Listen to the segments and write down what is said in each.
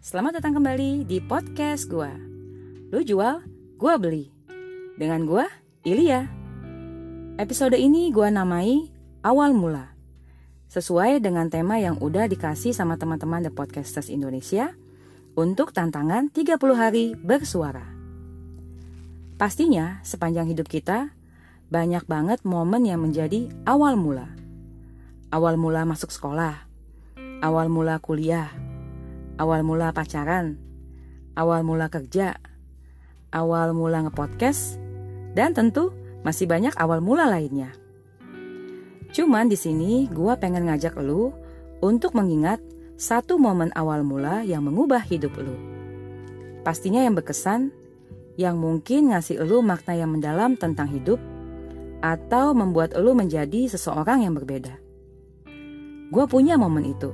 Selamat datang kembali di podcast gua. Lu jual, gua beli. Dengan gua, Ilya. Episode ini gua namai Awal Mula. Sesuai dengan tema yang udah dikasih sama teman-teman The Podcasters Indonesia untuk tantangan 30 hari bersuara. Pastinya sepanjang hidup kita banyak banget momen yang menjadi awal mula. Awal mula masuk sekolah, awal mula kuliah, awal mula pacaran, awal mula kerja, awal mula ngepodcast, dan tentu masih banyak awal mula lainnya. Cuman di sini gua pengen ngajak lu untuk mengingat satu momen awal mula yang mengubah hidup lu. Pastinya yang berkesan, yang mungkin ngasih lu makna yang mendalam tentang hidup, atau membuat lu menjadi seseorang yang berbeda. Gue punya momen itu,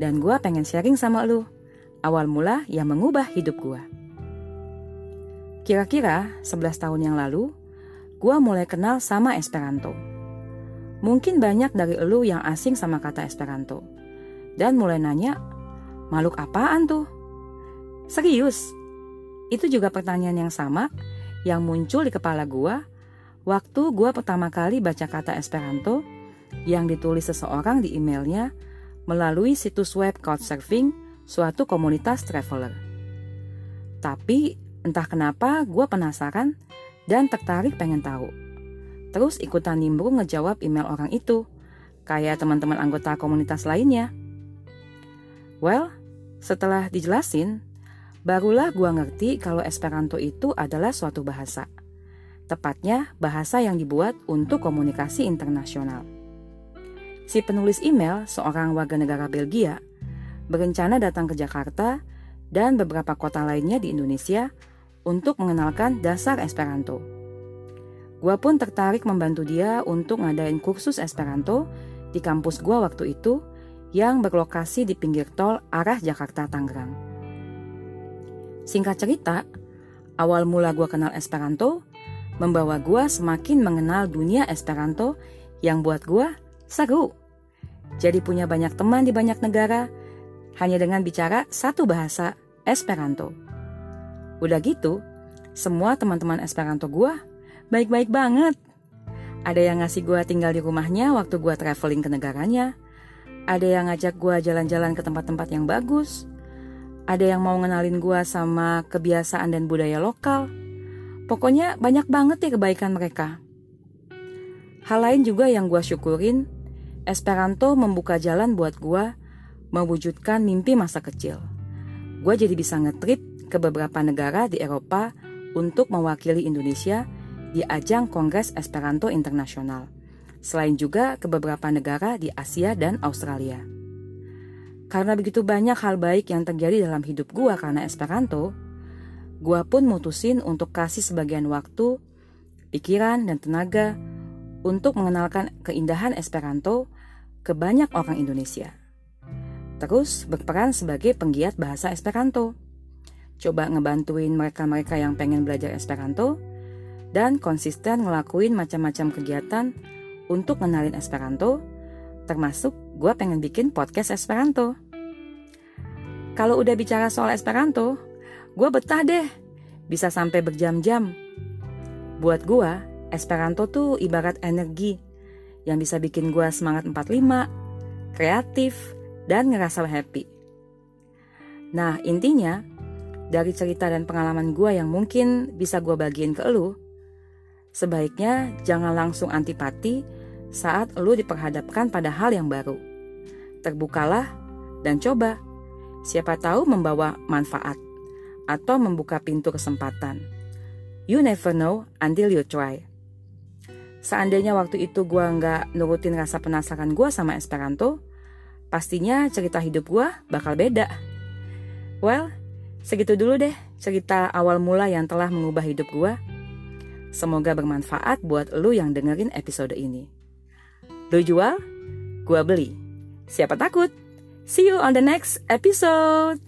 dan gue pengen sharing sama lu, awal mula yang mengubah hidup gue. Kira-kira 11 tahun yang lalu, gue mulai kenal sama Esperanto. Mungkin banyak dari lu yang asing sama kata Esperanto, dan mulai nanya, makhluk apaan tuh? Serius, itu juga pertanyaan yang sama yang muncul di kepala gue Waktu gue pertama kali baca kata Esperanto yang ditulis seseorang di emailnya melalui situs web Couchsurfing, suatu komunitas traveler. Tapi entah kenapa gue penasaran dan tertarik pengen tahu. Terus ikutan nimbrung ngejawab email orang itu, kayak teman-teman anggota komunitas lainnya. Well, setelah dijelasin, barulah gue ngerti kalau Esperanto itu adalah suatu bahasa – tepatnya bahasa yang dibuat untuk komunikasi internasional. Si penulis email, seorang warga negara Belgia, berencana datang ke Jakarta dan beberapa kota lainnya di Indonesia untuk mengenalkan dasar Esperanto. Gua pun tertarik membantu dia untuk ngadain kursus Esperanto di kampus gua waktu itu yang berlokasi di pinggir tol arah Jakarta Tangerang. Singkat cerita, awal mula gua kenal Esperanto membawa gua semakin mengenal dunia Esperanto yang buat gua seru. Jadi punya banyak teman di banyak negara hanya dengan bicara satu bahasa Esperanto. Udah gitu, semua teman-teman Esperanto gua baik-baik banget. Ada yang ngasih gua tinggal di rumahnya waktu gua traveling ke negaranya. Ada yang ngajak gua jalan-jalan ke tempat-tempat yang bagus. Ada yang mau ngenalin gua sama kebiasaan dan budaya lokal Pokoknya banyak banget ya kebaikan mereka. Hal lain juga yang gue syukurin, Esperanto membuka jalan buat gue mewujudkan mimpi masa kecil. Gue jadi bisa ngetrip ke beberapa negara di Eropa untuk mewakili Indonesia di ajang Kongres Esperanto Internasional. Selain juga ke beberapa negara di Asia dan Australia. Karena begitu banyak hal baik yang terjadi dalam hidup gue karena Esperanto, Gua pun mutusin untuk kasih sebagian waktu, pikiran, dan tenaga untuk mengenalkan keindahan Esperanto ke banyak orang Indonesia. Terus berperan sebagai penggiat bahasa Esperanto. Coba ngebantuin mereka-mereka yang pengen belajar Esperanto dan konsisten ngelakuin macam-macam kegiatan untuk ngenalin Esperanto, termasuk gue pengen bikin podcast Esperanto. Kalau udah bicara soal Esperanto, Gue betah deh, bisa sampai berjam-jam. Buat gue, Esperanto tuh ibarat energi yang bisa bikin gue semangat 45, kreatif, dan ngerasa happy. Nah, intinya, dari cerita dan pengalaman gue yang mungkin bisa gue bagiin ke lu, sebaiknya jangan langsung antipati saat lu diperhadapkan pada hal yang baru. Terbukalah dan coba, siapa tahu membawa manfaat atau membuka pintu kesempatan. You never know until you try. Seandainya waktu itu gue nggak nurutin rasa penasaran gue sama Esperanto, pastinya cerita hidup gue bakal beda. Well, segitu dulu deh cerita awal mula yang telah mengubah hidup gue. Semoga bermanfaat buat lu yang dengerin episode ini. Lu jual, gue beli. Siapa takut? See you on the next episode.